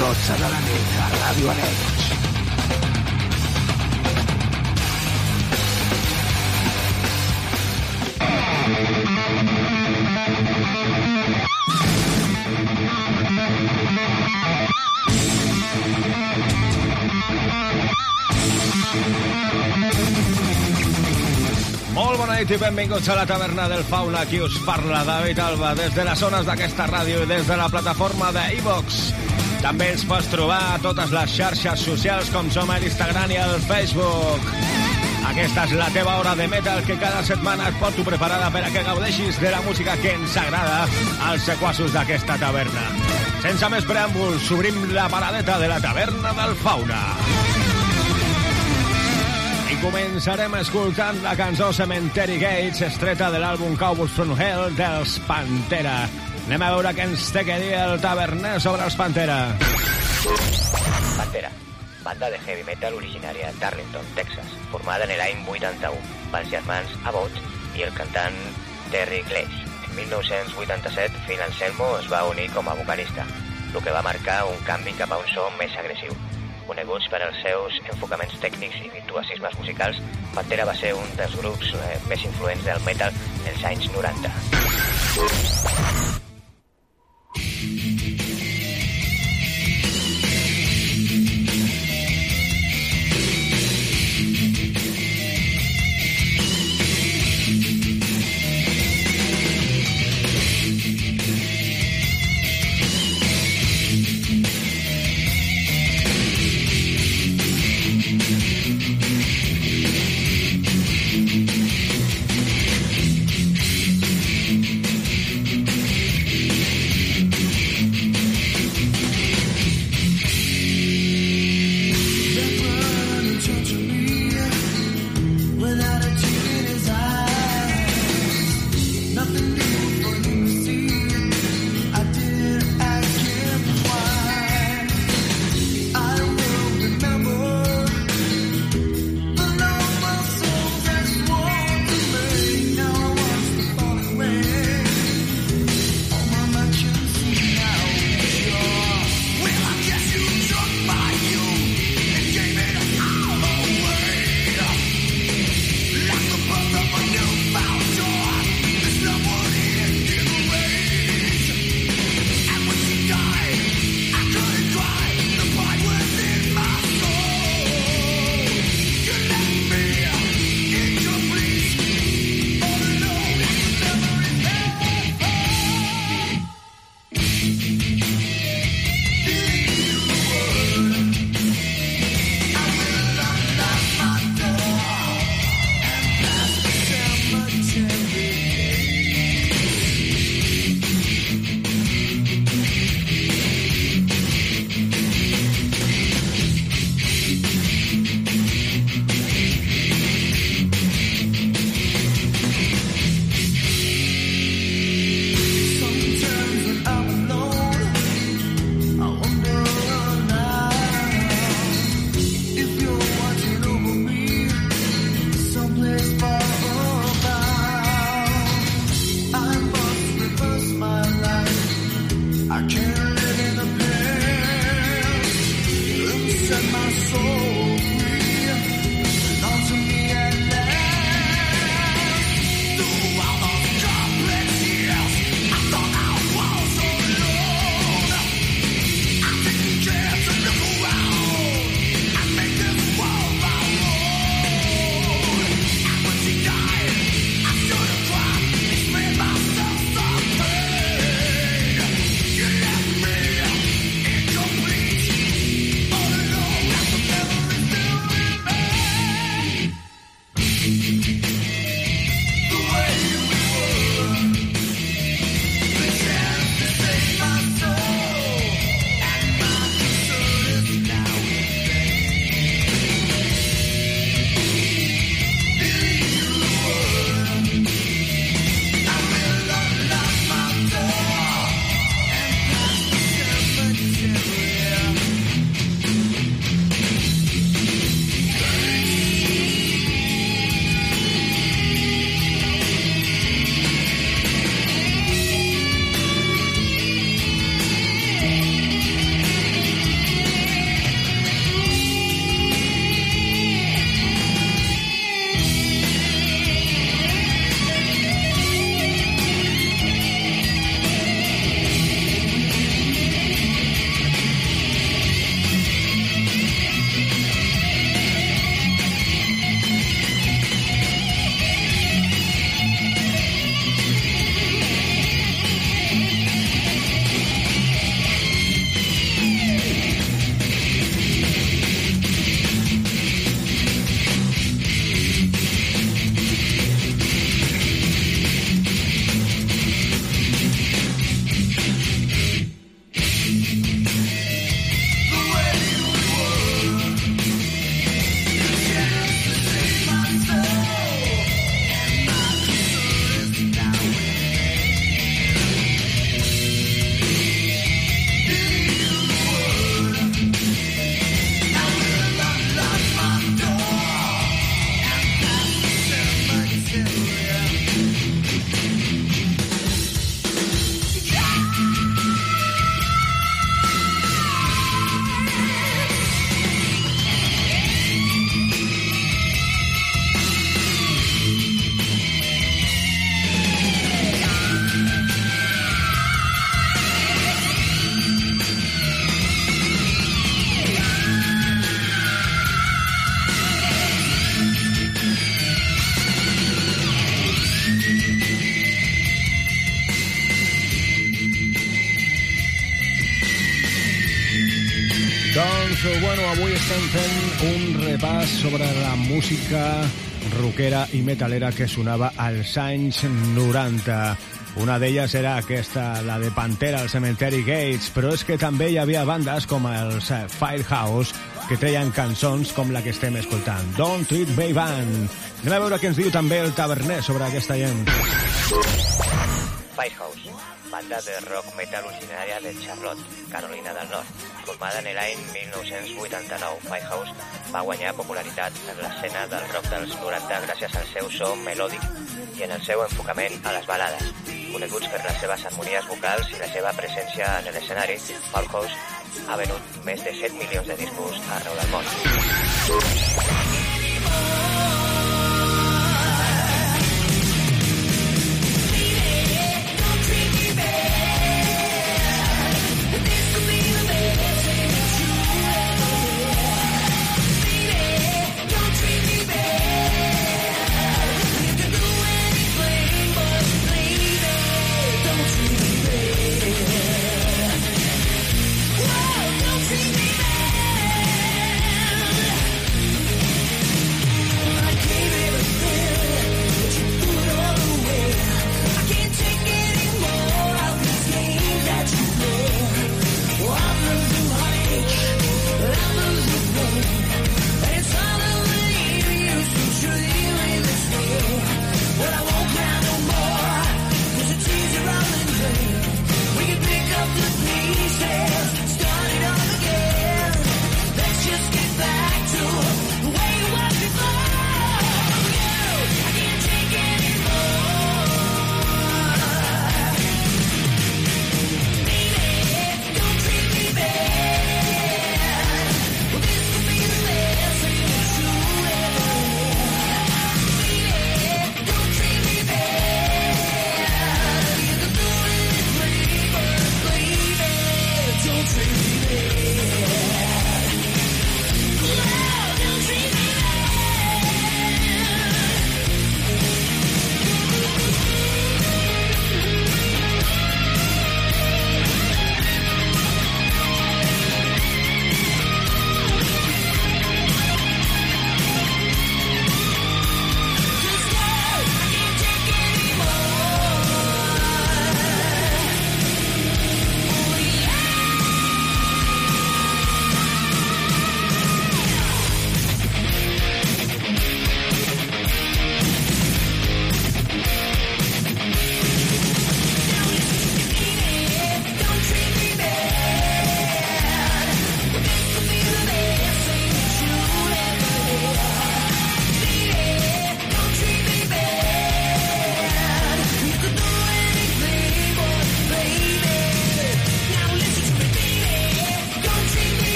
12 de la nit a Ràdio Aneig. Molt bona nit i benvinguts a la taverna del Fauna. Aquí us parla David Alba des de les zones d'aquesta ràdio i des de la plataforma de. També ens pots trobar a totes les xarxes socials com som a l'Instagram i al Facebook. Aquesta és la teva hora de metal que cada setmana et porto preparada per a que gaudeixis de la música que ens agrada als sequassos d'aquesta taverna. Sense més preàmbuls, obrim la paradeta de la taverna del Fauna. I començarem escoltant la cançó Cemetery Gates, estreta de l'àlbum Cowboys from Hell dels Pantera. Anem a veure què ens té que dir el taverner sobre els Pantera. Pantera, banda de heavy metal originària d'Arlington, Texas, formada en l'any 81 pels germans Abbott i el cantant Terry Glaze. En 1987, Phil Anselmo es va unir com a vocalista, el que va marcar un canvi cap a un so més agressiu. Coneguts per als seus enfocaments tècnics i virtuosismes musicals, Pantera va ser un dels grups eh, més influents del metal dels anys 90. Sobre la música rockera i metalera que sonava als anys 90. Una d'elles era aquesta, la de Pantera al Cementeri Gates, però és que també hi havia bandes com els Firehouse que treien cançons com la que estem escoltant, Don't Treat Me Band. Anem a veure què ens diu també el taverner sobre aquesta gent. Firehouse, banda de rock metal originària de Charlotte, Carolina del Nord. Formada en l'any 1989, Firehouse va guanyar popularitat en l'escena del rock dels 90 gràcies al seu so melòdic i en el seu enfocament a les balades. Coneguts per les seves harmonies vocals i la seva presència en l'escenari, Firehouse ha venut més de 7 milions de discos arreu del món.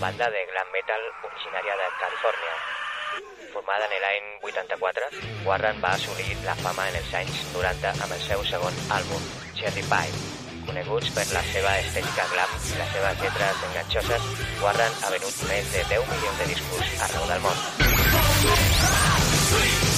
Banda de glam metal originària de Califòrnia. Formada en l'any 84, Warren va assolir la fama en els anys 90 amb el seu segon àlbum, Cherry Pie. Coneguts per la seva estètica glam i les seves lletres enganxoses, Warren ha venut més de 10 milions de discos arreu del món. Sweet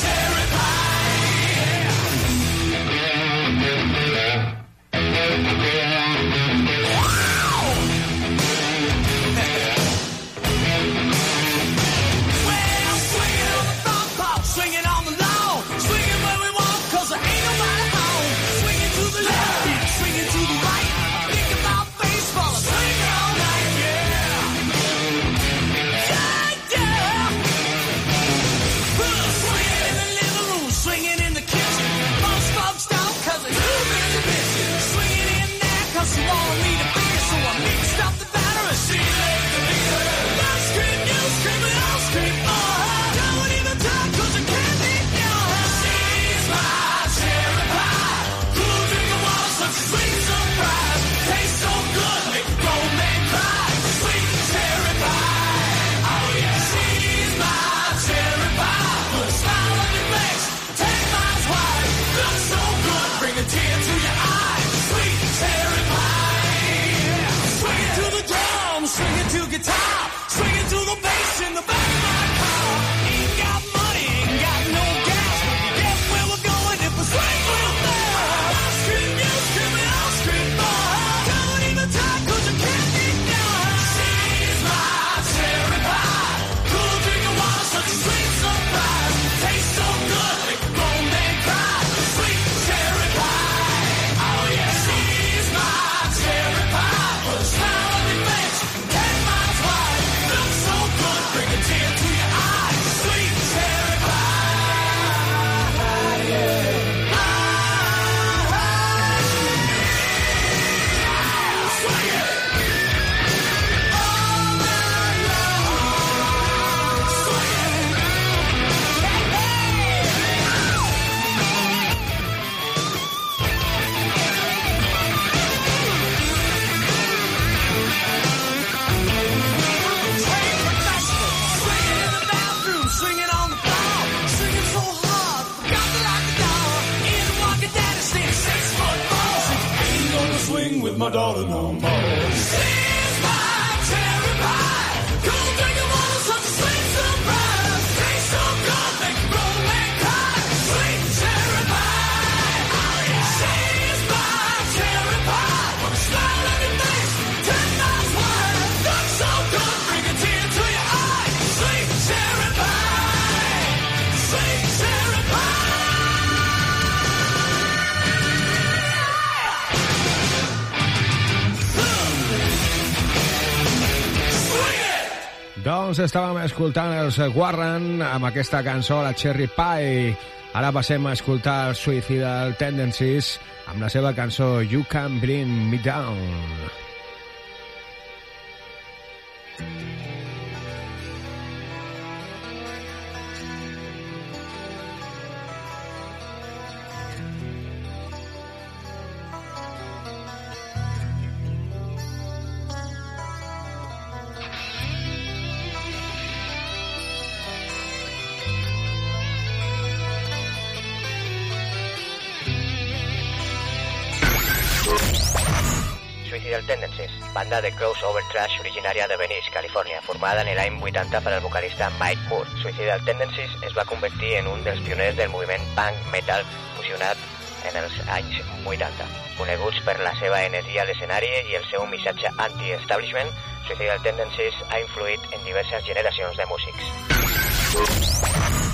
Doncs estàvem escoltant els Warren amb aquesta cançó, la Cherry Pie. Ara passem a escoltar els Suicidal Tendencies amb la seva cançó You Can Bring Me Down. Suicidal Tendencies, banda de crossover trash originària de Venice, Califòrnia, formada en l'any 80 per el vocalista Mike Moore. Suicidal Tendencies es va convertir en un dels pioners del moviment punk metal fusionat en els anys 80. Coneguts per la seva energia a l'escenari i el seu missatge anti-establishment, Suicidal Tendencies ha influït en diverses generacions de músics.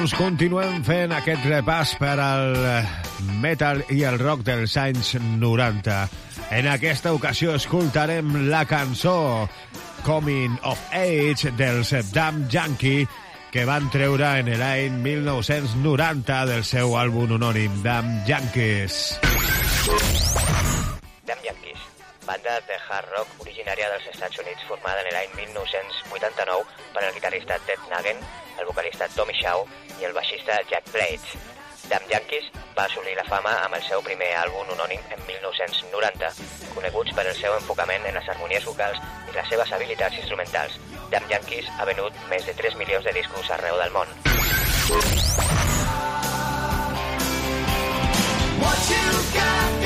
Doncs continuem fent aquest repàs per al metal i el rock dels anys 90. En aquesta ocasió escoltarem la cançó Coming of Age dels Damn Yankee que van treure en l'any 1990 del seu àlbum anònim Damn Yankees. Banda de hard rock originària dels Estats Units formada en l'any 1989 per el guitarrista Ted Nugent, el vocalista Tommy Shaw i el baixista Jack Blades. Damn Yankees va assolir la fama amb el seu primer àlbum anònim en 1990, coneguts per el seu enfocament en les harmonies vocals i les seves habilitats instrumentals. Damn Yankees ha venut més de 3 milions de discos arreu del món. What you got,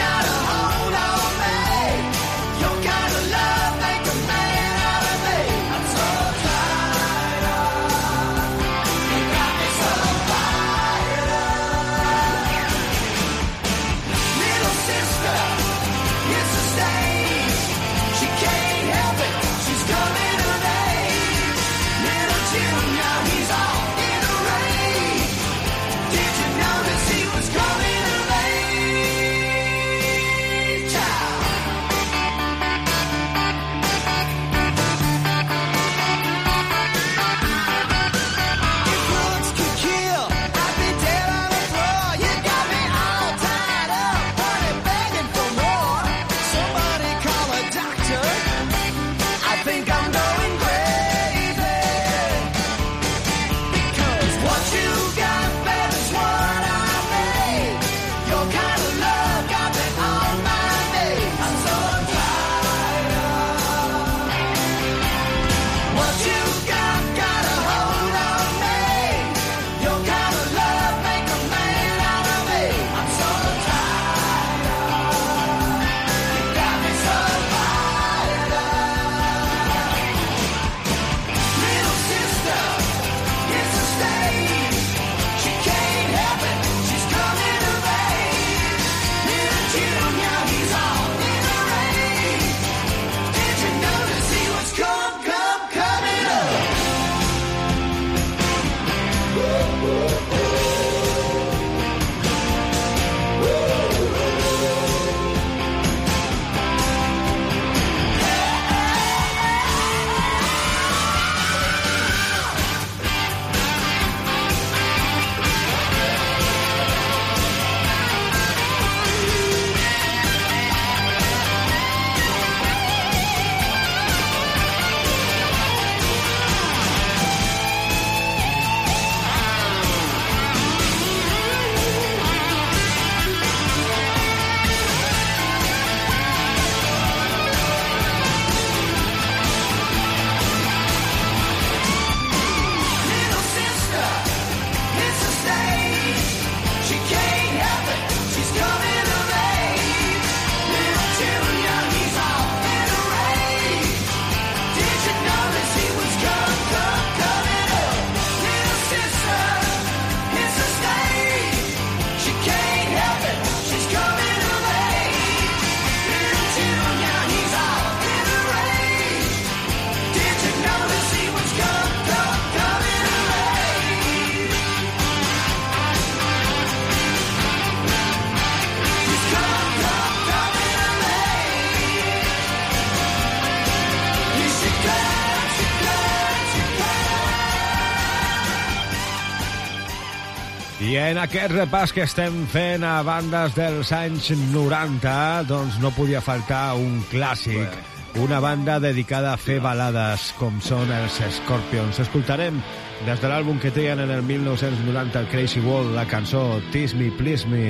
en aquest repàs que estem fent a bandes dels anys 90, doncs no podia faltar un clàssic, una banda dedicada a fer balades com són els Scorpions. Escoltarem des de l'àlbum que treien en el 1990 el Crazy World la cançó Tease Me, Please Me.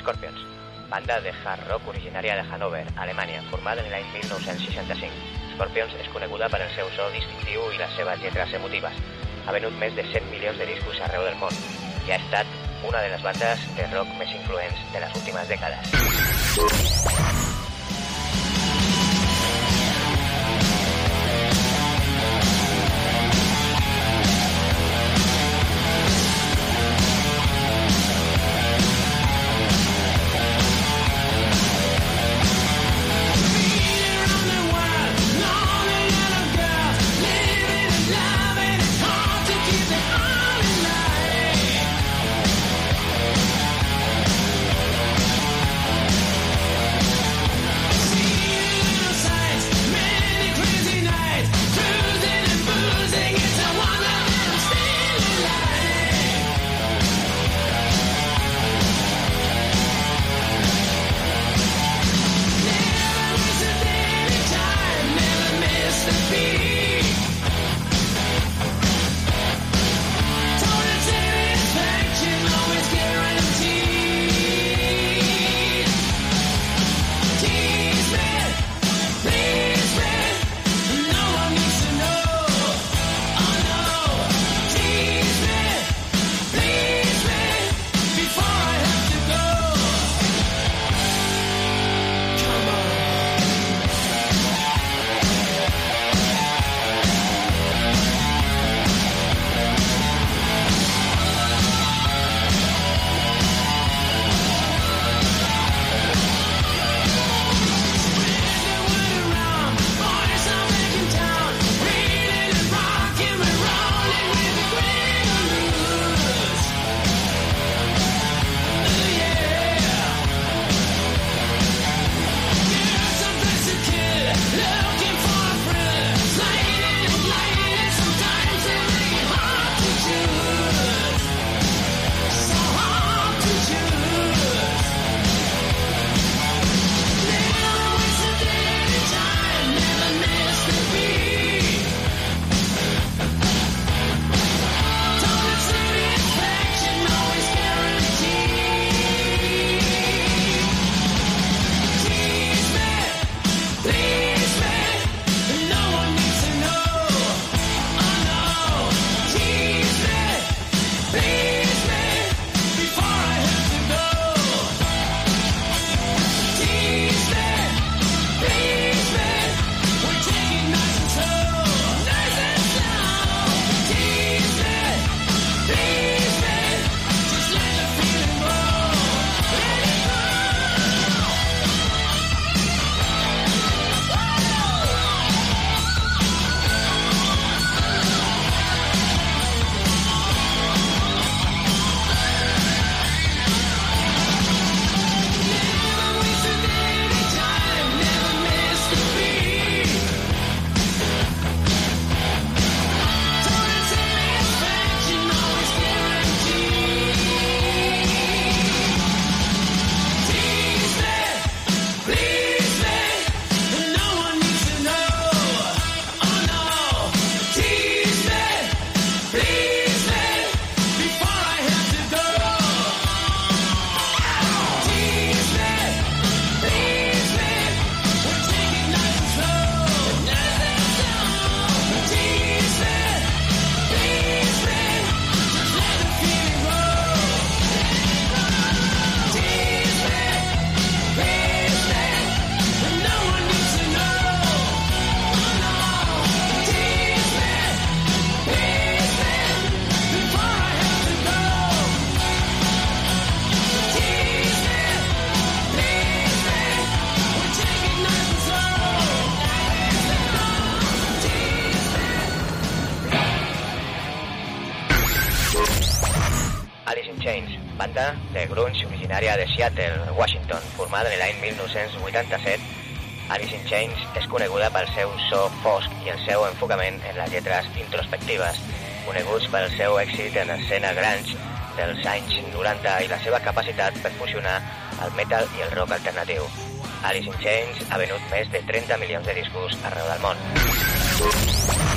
Scorpions, banda de hard rock originària de Hannover, Alemanya, formada en l'any 1965. Scorpions és coneguda per el seu so distintiu i les seves lletres emotives. Ha venut més de 100 milions de discos arreu del món i ha estat una de les bandes de rock més influents de les últimes dècades. Formada en l'any 1987. Alice in Chains és coneguda pel seu so fosc i el seu enfocament en les lletres introspectives. coneguts pel seu èxit en escena grunge dels anys 90 i la seva capacitat per fusionar el metal i el rock alternatiu. Alice in Chains ha venut més de 30 milions de discos arreu del món.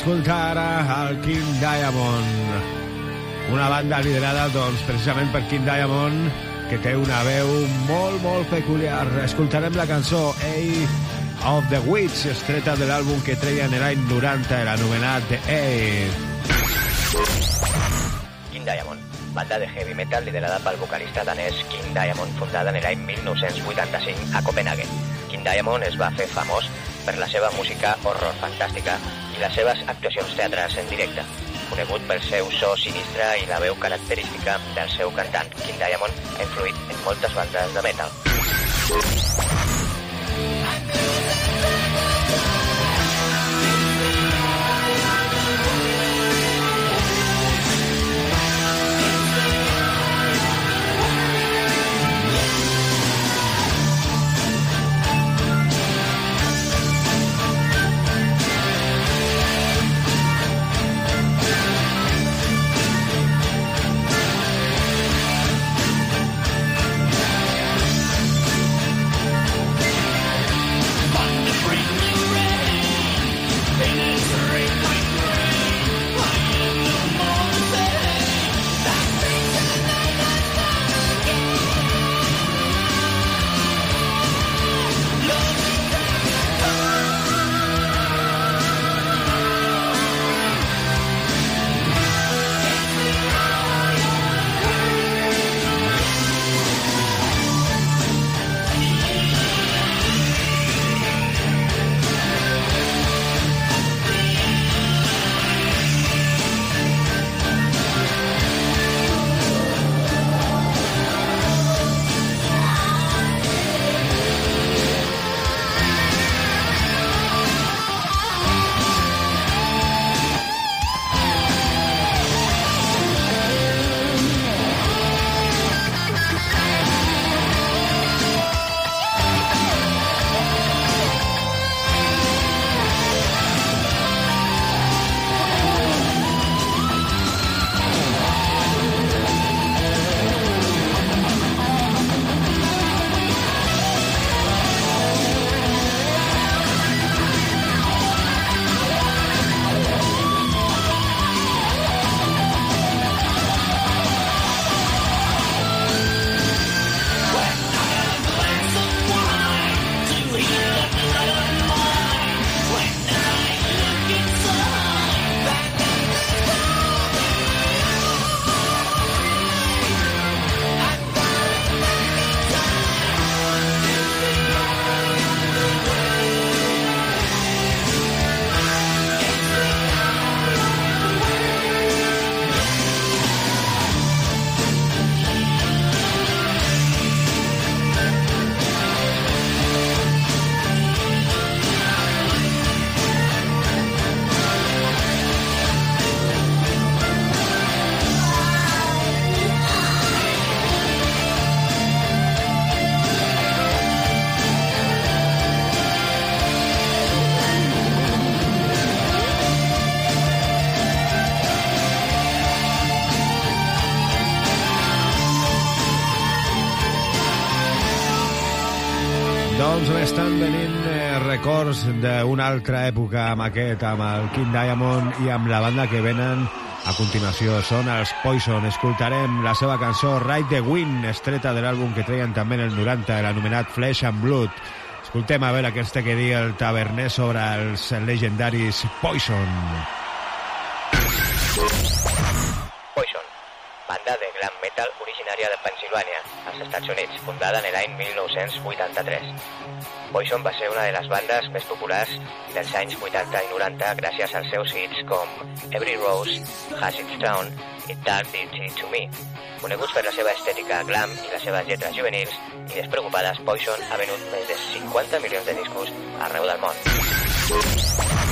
Escoltar ara el King Diamond. Una banda liderada, doncs, precisament per King Diamond, que té una veu molt, molt peculiar. Escoltarem la cançó A of the Witch, estreta de l'àlbum que treia en l'any 90, l'anomenat The A. King Diamond, banda de heavy metal liderada pel vocalista danès King Diamond, fundada en l'any 1985 a Copenhague. King Diamond es va fer famós per la seva música horror fantàstica les seves actuacions teatrals en directe. Conegut pel seu so sinistre i la veu característica del seu cantant, King Diamond ha influït en moltes bandes de metal. D'una altra època amb aquest, amb el King Diamond i amb la banda que venen a continuació. Són els Poison. Escoltarem la seva cançó Ride the Wind, estreta de l'àlbum que treien també en el 90, l'anomenat Flesh and Blood. Escoltem a veure té que dir el taverner sobre els legendaris Poison. Poison, banda de glam metal originària de Pensilvània, als Estats Units, fundada en l'any 1983. Poison va ser una de les bandes més populars dels anys 80 i 90 gràcies als seus hits com Every Rose, Has Its Town i Dark Dirty to Me. Coneguts per la seva estètica glam i les seves lletres juvenils i despreocupades, Poison ha venut més de 50 milions de discos arreu del món.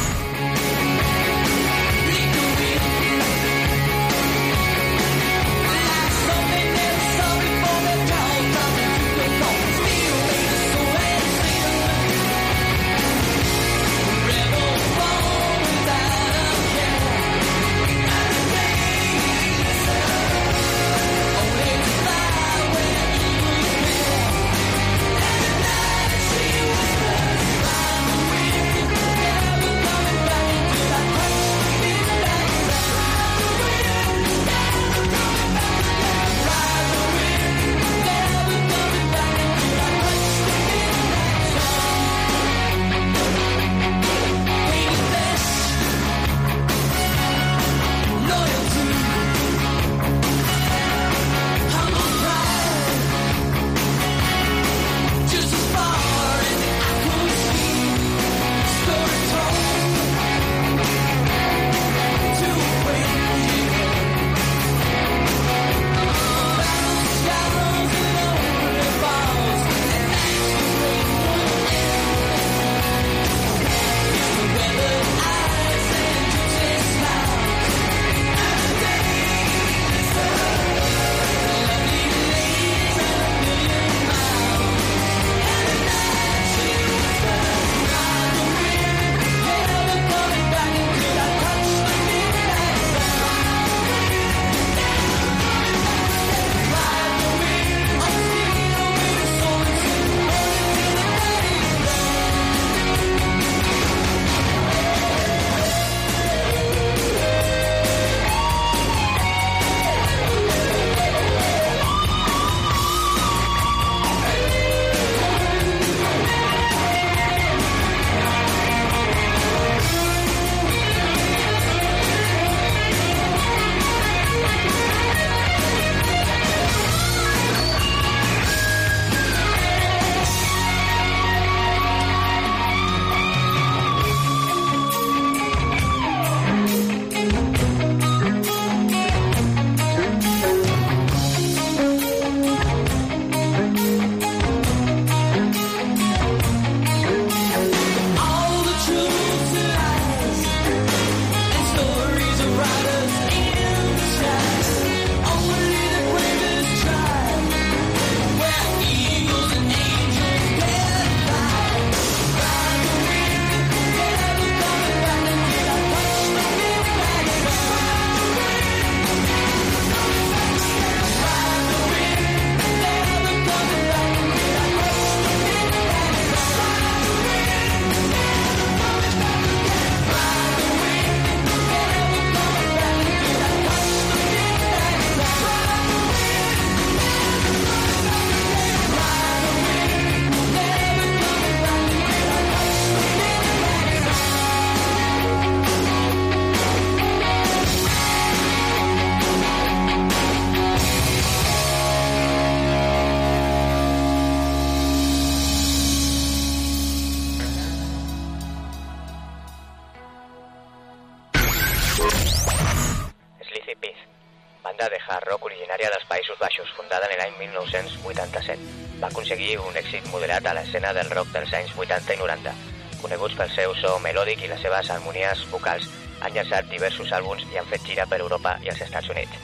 L'escena del rock dels anys 80 i 90. Coneguts pel seu so melòdic i les seves harmonies vocals, han llançat diversos àlbums i han fet gira per Europa i els Estats Units.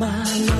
My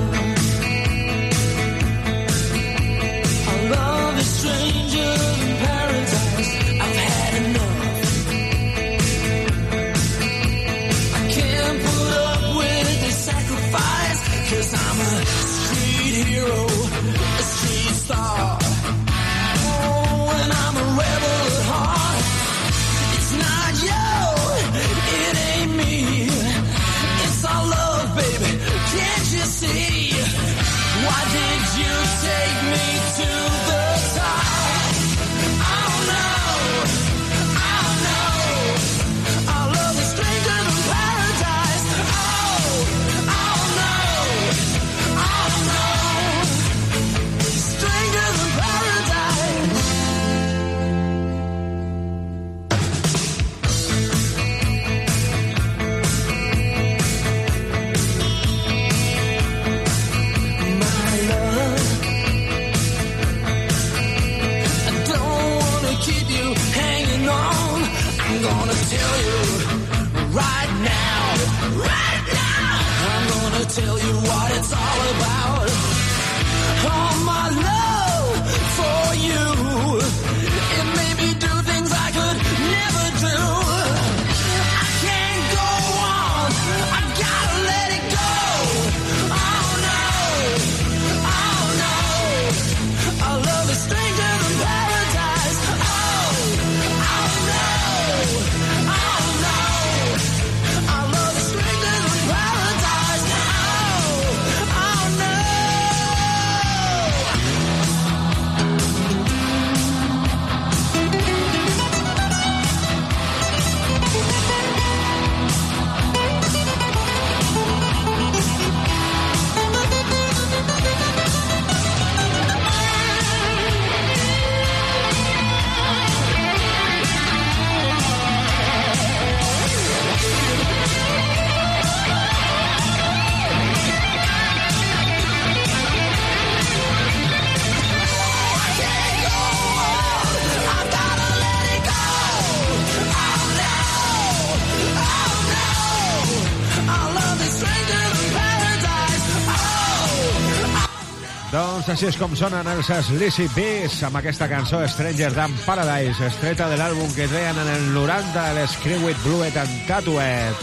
així és com sonen els Sleazy Bees amb aquesta cançó Stranger Than Paradise, estreta de l'àlbum que treien en el 90, l'Screw It, Bluet and Tattooed.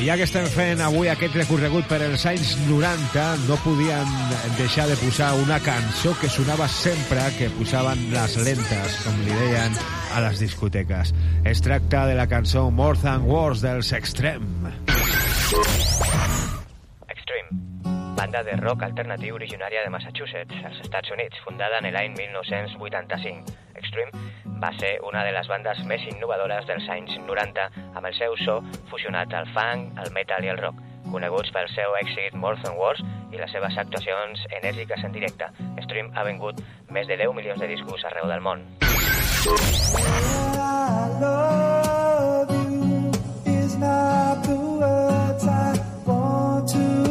I ja que estem fent avui aquest recorregut per els anys 90, no podien deixar de posar una cançó que sonava sempre que posaven les lentes, com li deien a les discoteques. Es tracta de la cançó More Than Words dels. Extreme, banda de rock alternatiu originària de Massachusetts, als Estats Units, fundada en l'any 1985. Extreme va ser una de les bandes més innovadores dels anys 90 amb el seu so fusionat al funk, el metal i el rock, coneguts pel seu èxit More Than Words i les seves actuacions enèrgiques en directe. Extreme ha vengut més de 10 milions de discos arreu del món. I love you is not the words I want to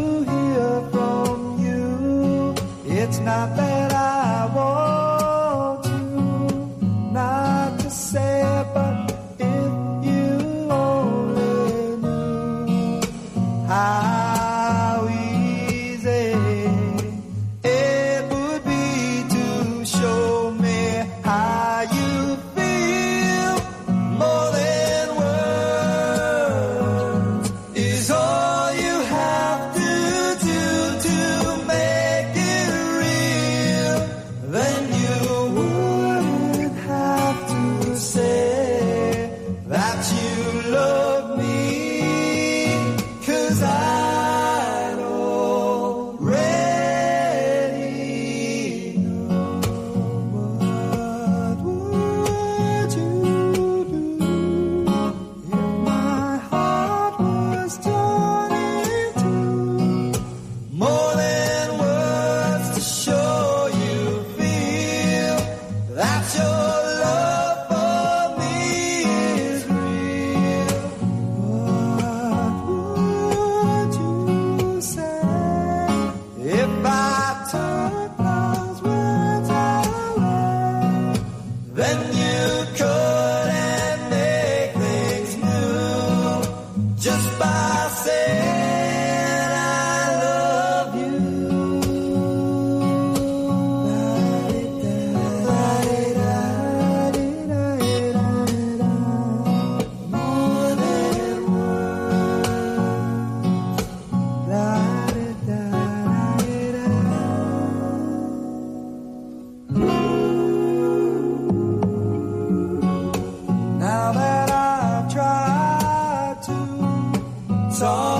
It's not that to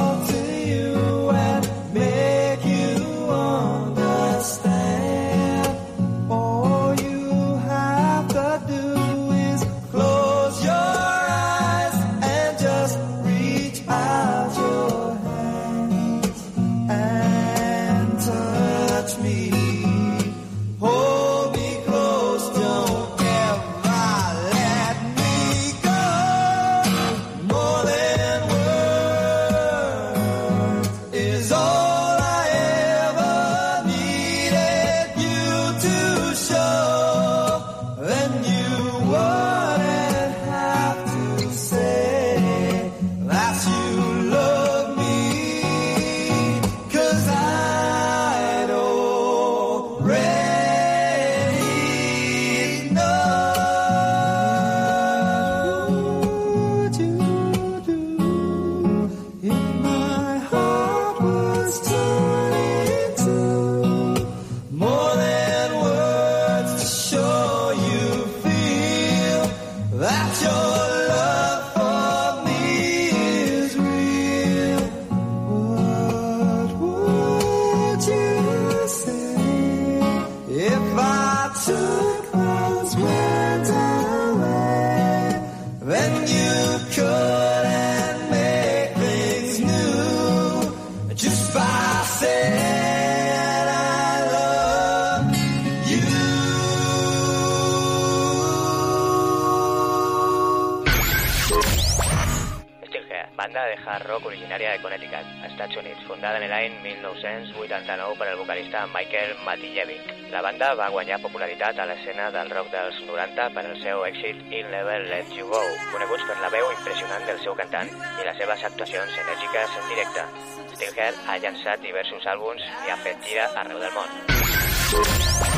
va guanyar popularitat a l'escena del rock dels 90 per al seu èxit I'll Never Let You Go, coneguts per la veu impressionant del seu cantant i les seves actuacions enèrgiques en directe. Steelhead ha llançat diversos àlbums i ha fet gira arreu del món.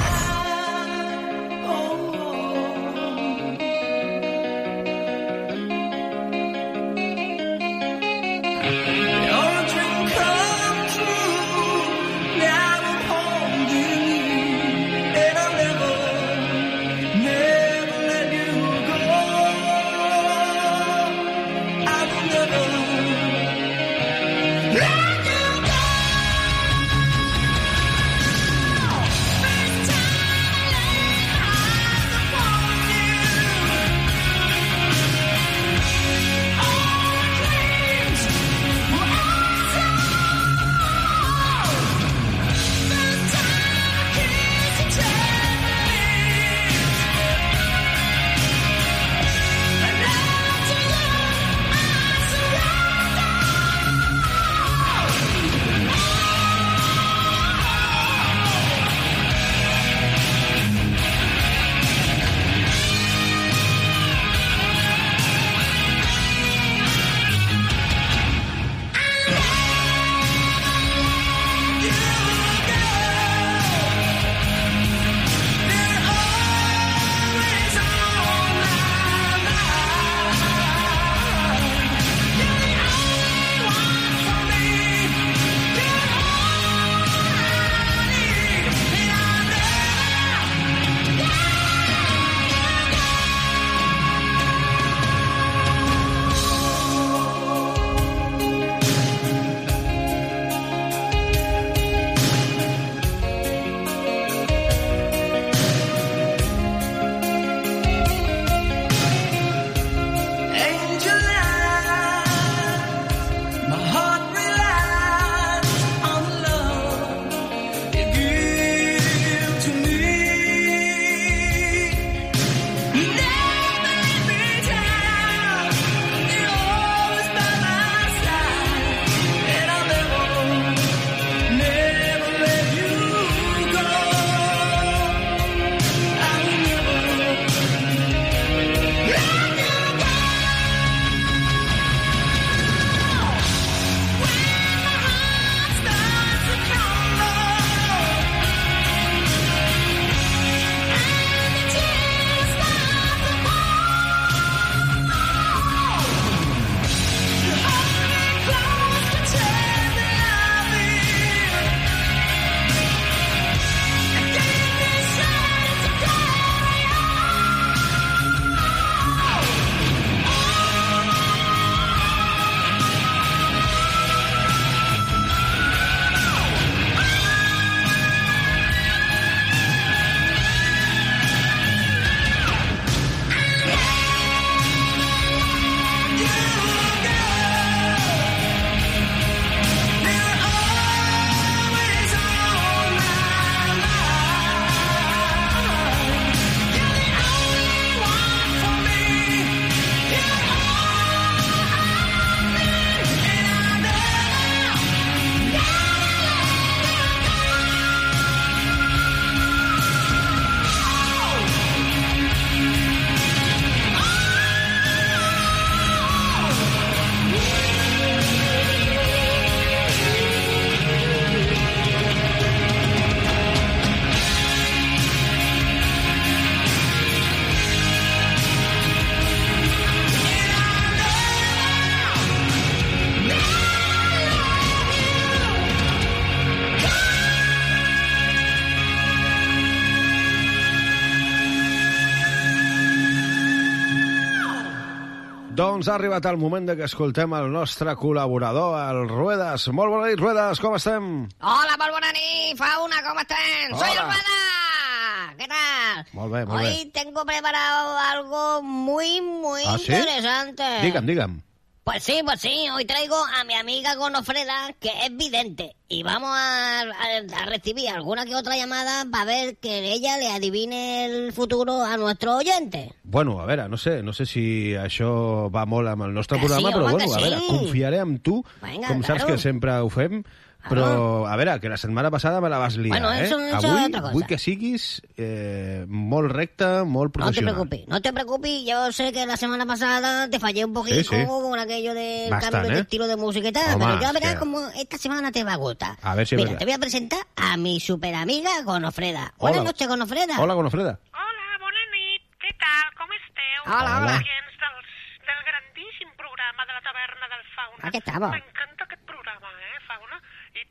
Doncs ha arribat el moment de que escoltem el nostre col·laborador, el Ruedas. Molt bona nit, Ruedas, com estem? Hola, molt bona nit, Fauna, ¿cómo están? Soy el Hola. Rueda. ¿Qué tal? Molt bé, molt Hoy tengo preparado algo muy, muy ¿Ah, sí? interesante. Digue'm, digue'm. Pues sí, pues sí, hoy traigo a mi amiga Gonofreda, que es vidente, y vamos a, a- a recibir alguna que otra llamada para ver que ella le adivine el futuro a nuestro oyente. Bueno, a veure, no sé, no sé si això va molt amb el nostre Que sí, programa, però home, bueno, a veure, sí. confiaré en tu, Vinga, com saps claro. que sempre ho fem, però, a veure, que la setmana passada me la vas liar, Bueno, eso- eh? eso es Avui otra cosa. vull que siguis eh, molt recte, molt No te professional. preocupes, no te preocupes, yo sé que la semana pasada te fallé un poquito Sí, sí. con aquello del Bastant, cambio de ¿eh? estilo de música y tal, Home, pero ya verás que- como esta semana te va a gustar. A ver si Mira, te voy a presentar a mi superamiga Gonofreda. Buenas Hola. noches, Gonofreda. Hola, Gonofreda. Hola, bona nit. Què tal? Com esteu? Hola, hola. Oients dels, del grandíssim programa de la taverna del Fauna. Aquí estamos. M'encanta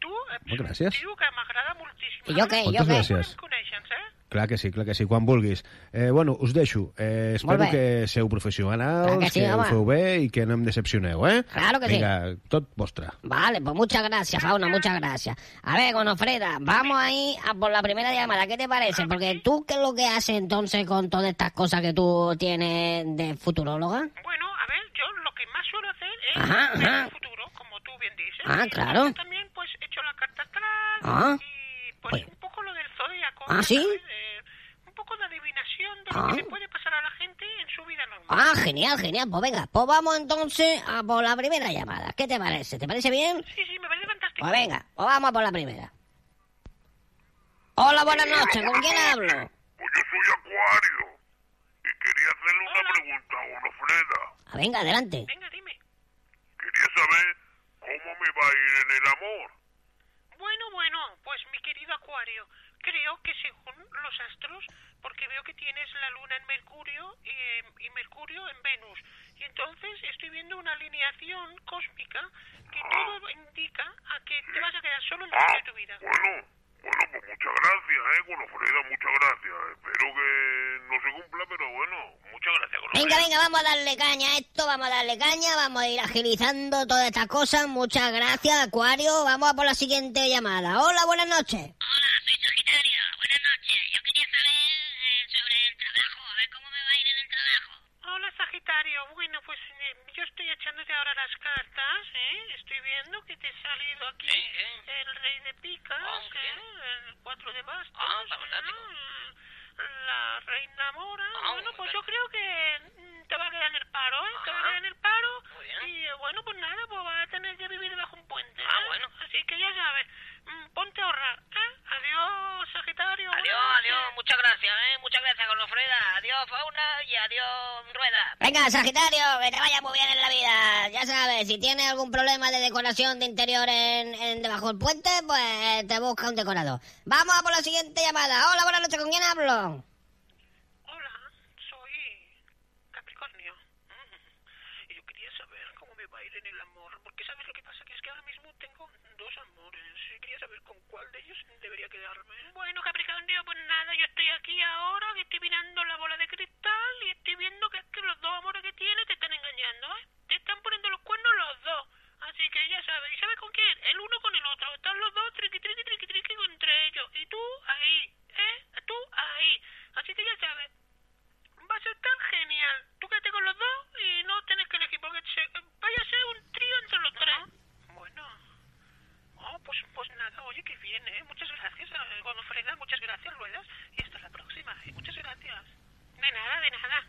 tu ets Molt gràcies. un tio que m'agrada moltíssim. I jo què, i jo Moltes què? gràcies. Em eh? Clar que sí, clar que sí, quan vulguis. Eh, bueno, us deixo. Eh, espero Molt bé. que seu professionals, Clar que sí, ho home. feu bé i que no em decepcioneu, eh? Claro que sí. Vinga, tot vostre. Vale, pues muchas gracias, Fauna, muchas gracias. A ver, Gonofreda, vamos ahí a por la primera llamada. ¿Qué te parece? Porque tú, ¿qué es lo que haces entonces con todas estas cosas que tú tienes de futuróloga? Bueno, a ver, yo lo que más suelo hacer es Ajá, ver ajá. el futuro, como tú bien dices. Ah, Y claro. yo también, Ah. y, pues, un poco lo del zodíaco. Ah, ¿sí? eh, un poco de adivinación de lo Ah. que le puede pasar a la gente en su vida normal. Ah, genial, genial. Pues venga, pues vamos entonces a por la primera llamada. ¿Qué te parece? ¿Te parece bien? Sí, sí, me parece fantástico. Pues venga, pues vamos a por la primera. Hola, buenas noches. ¿Con quién hablo? Pues yo soy Acuario y quería hacerle una Hola. pregunta a Onofreda. Ah, venga, adelante. Venga, dime. Quería saber cómo me va a ir en el amor. Bueno, bueno, pues mi querido Acuario, creo que según los astros, porque veo que tienes la luna en Mercurio y, y Mercurio en Venus, y entonces estoy viendo una alineación cósmica que todo indica a que te vas a quedar solo en el Ah, resto de tu vida. bueno, bueno, pues muchas gracias, ¿eh, Onofreda? Muchas gracias. Espero que no se cumpla, pero bueno, muchas gracias. Venga, venga, vamos a darle caña a esto, vamos a darle caña, vamos a ir agilizando todas estas cosas. Muchas gracias, Acuario. Vamos a por la siguiente llamada. Hola, buenas noches. Hola, soy Sagitario. Buenas noches. Yo quería saber Sagitario, bueno pues eh, yo estoy echándote ahora las cartas, ¿eh? Estoy viendo que te ha salido aquí Sí, sí. el rey de picas, Oh, qué ¿eh? el cuatro de bastos, Ah. ¿no? la reina mora. Ah, bueno, pues yo creo que mm, te va a quedar en el paro, ¿eh? Te va a quedar en el paro y eh, bueno, pues nada, pues vas a tener que vivir bajo un puente. Ah, ¿eh? bueno. Así que ya sabes, ponte a ahorrar, ¿eh? Adiós Sagitario. Adiós, buenas adiós. Muchas gracias, ¿eh? Muchas gracias, Gonofreda. Adiós, Fauna, y adiós, Rueda. Venga, Sagitario, que te vaya muy bien en la vida. Ya sabes, si tienes algún problema de decoración de interior en, en debajo del puente, pues te busca un decorador. Vamos a por la siguiente llamada. Hola, buenas noches, ¿con quién hablo? Hola, soy Capricornio. Mm. Y yo quería saber cómo me va a ir en el amor, porque sabes lo que pasa, que es que ahora mismo tengo dos amores y quería saber con cuál de ellos debería quedarme. Bueno, Capricornio, pues nada, yo estoy aquí ahora, que estoy mirando la bola de cristal y estoy viendo que es que los dos amores que tienes te están engañando, ¿eh? Te están poniendo los cuernos los dos. Así que ya sabes, ¿y sabes con quién? El uno con el otro. Están los dos triqui, triqui, triqui, triqui entre ellos. Y tú ahí, ¿eh? Tú ahí. Así que ya sabes, va a ser tan genial. Tú quédate con los dos y no tienes que elegir porque vaya a ser un trío entre los tres. Pues, pues nada, oye, que bien, ¿eh? Muchas gracias, eh, Gonofreda, muchas gracias, Ruedas. Y hasta la próxima, ¿eh? Muchas gracias. De nada, de nada.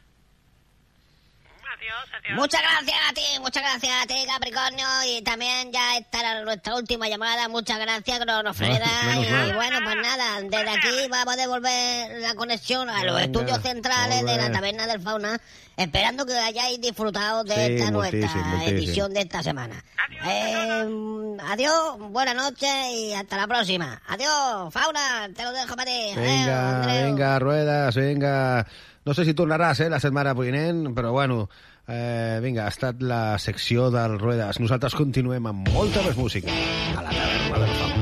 Adiós, adiós. Muchas gracias a ti, muchas gracias a ti, Capricornio. Y también ya esta era nuestra última llamada. Muchas gracias, Cronofreda. Ah, y mal. bueno, pues nada, desde aquí vamos a devolver la conexión a los Venga, estudios centrales de la. Taberna del Fauna, esperando que hayáis disfrutado de Sí, esta nuestra moltíssim. edición de esta semana. Adiós, Eh, adiós, buenas noches y hasta la próxima. Adiós, Fauna, te lo dejo para ti. Adeu, Vinga, Andreu. vinga, Ruedas, vinga. No sé si tornaràs, eh, la setmana vinent, però bueno, eh, vinga, ha estat la secció del Ruedas. Nosaltres continuem amb molta més música a la taverna del Fauna.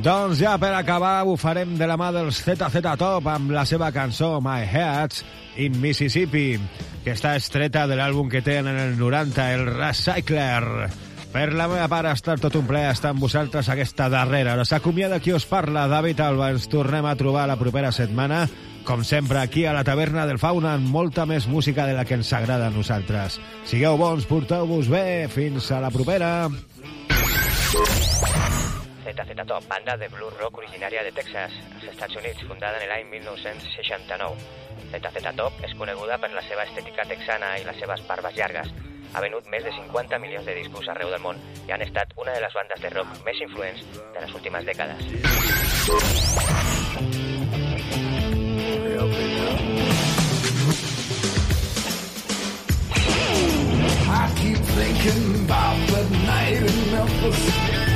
Doncs ja per acabar ho farem de la mà dels ZZ Top amb la seva cançó My Hearts in Mississippi, que està estreta de l'àlbum que tenen en el 90, el Recycler. Per la meva part ha estat tot un plaer estar amb vosaltres aquesta darrera hora. S'acomiada qui us parla, David Alba. Ens tornem a trobar la propera setmana, com sempre, aquí a la taverna del Fauna, amb molta més música de la que ens agrada a nosaltres. Sigueu bons, porteu-vos bé, fins a la propera. ZZ Top, banda de blues rock originària de Texas, als Estats Units, fundada en l'any 1969. ZZ Top és coneguda per la seva estètica texana i les seves barbes llargues. Ha venut més de 50 milions de discos arreu del món i han estat una de les bandes de rock més influents de les últimes dècades. I keep thinking about the night in Memphis.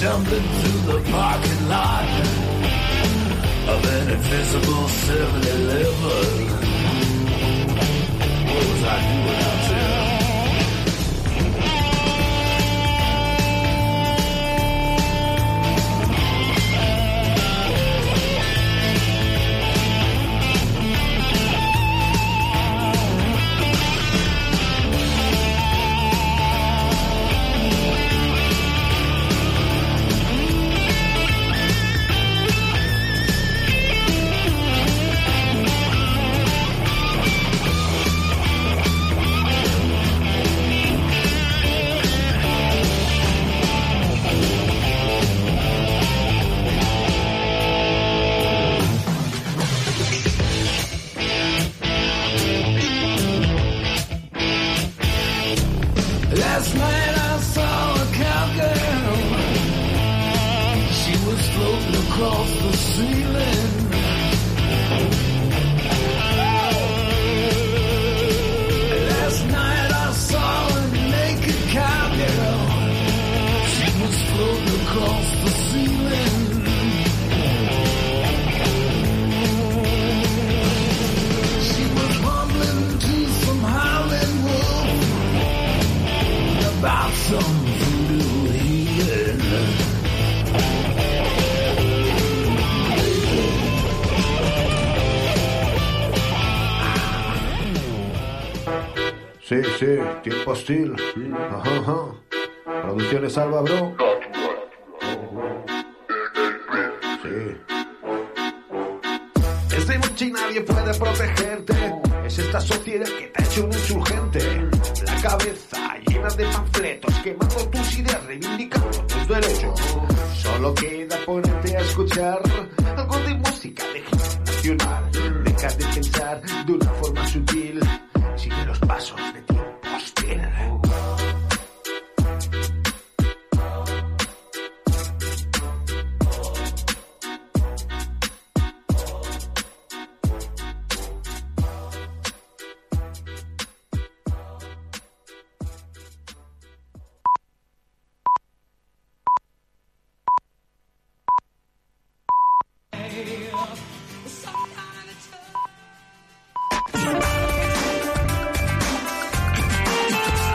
Stumbling through the parking lot of an invisible 7-Eleven. I do without you. Hostil. Ajá, ajá. Producciones Alba, bro.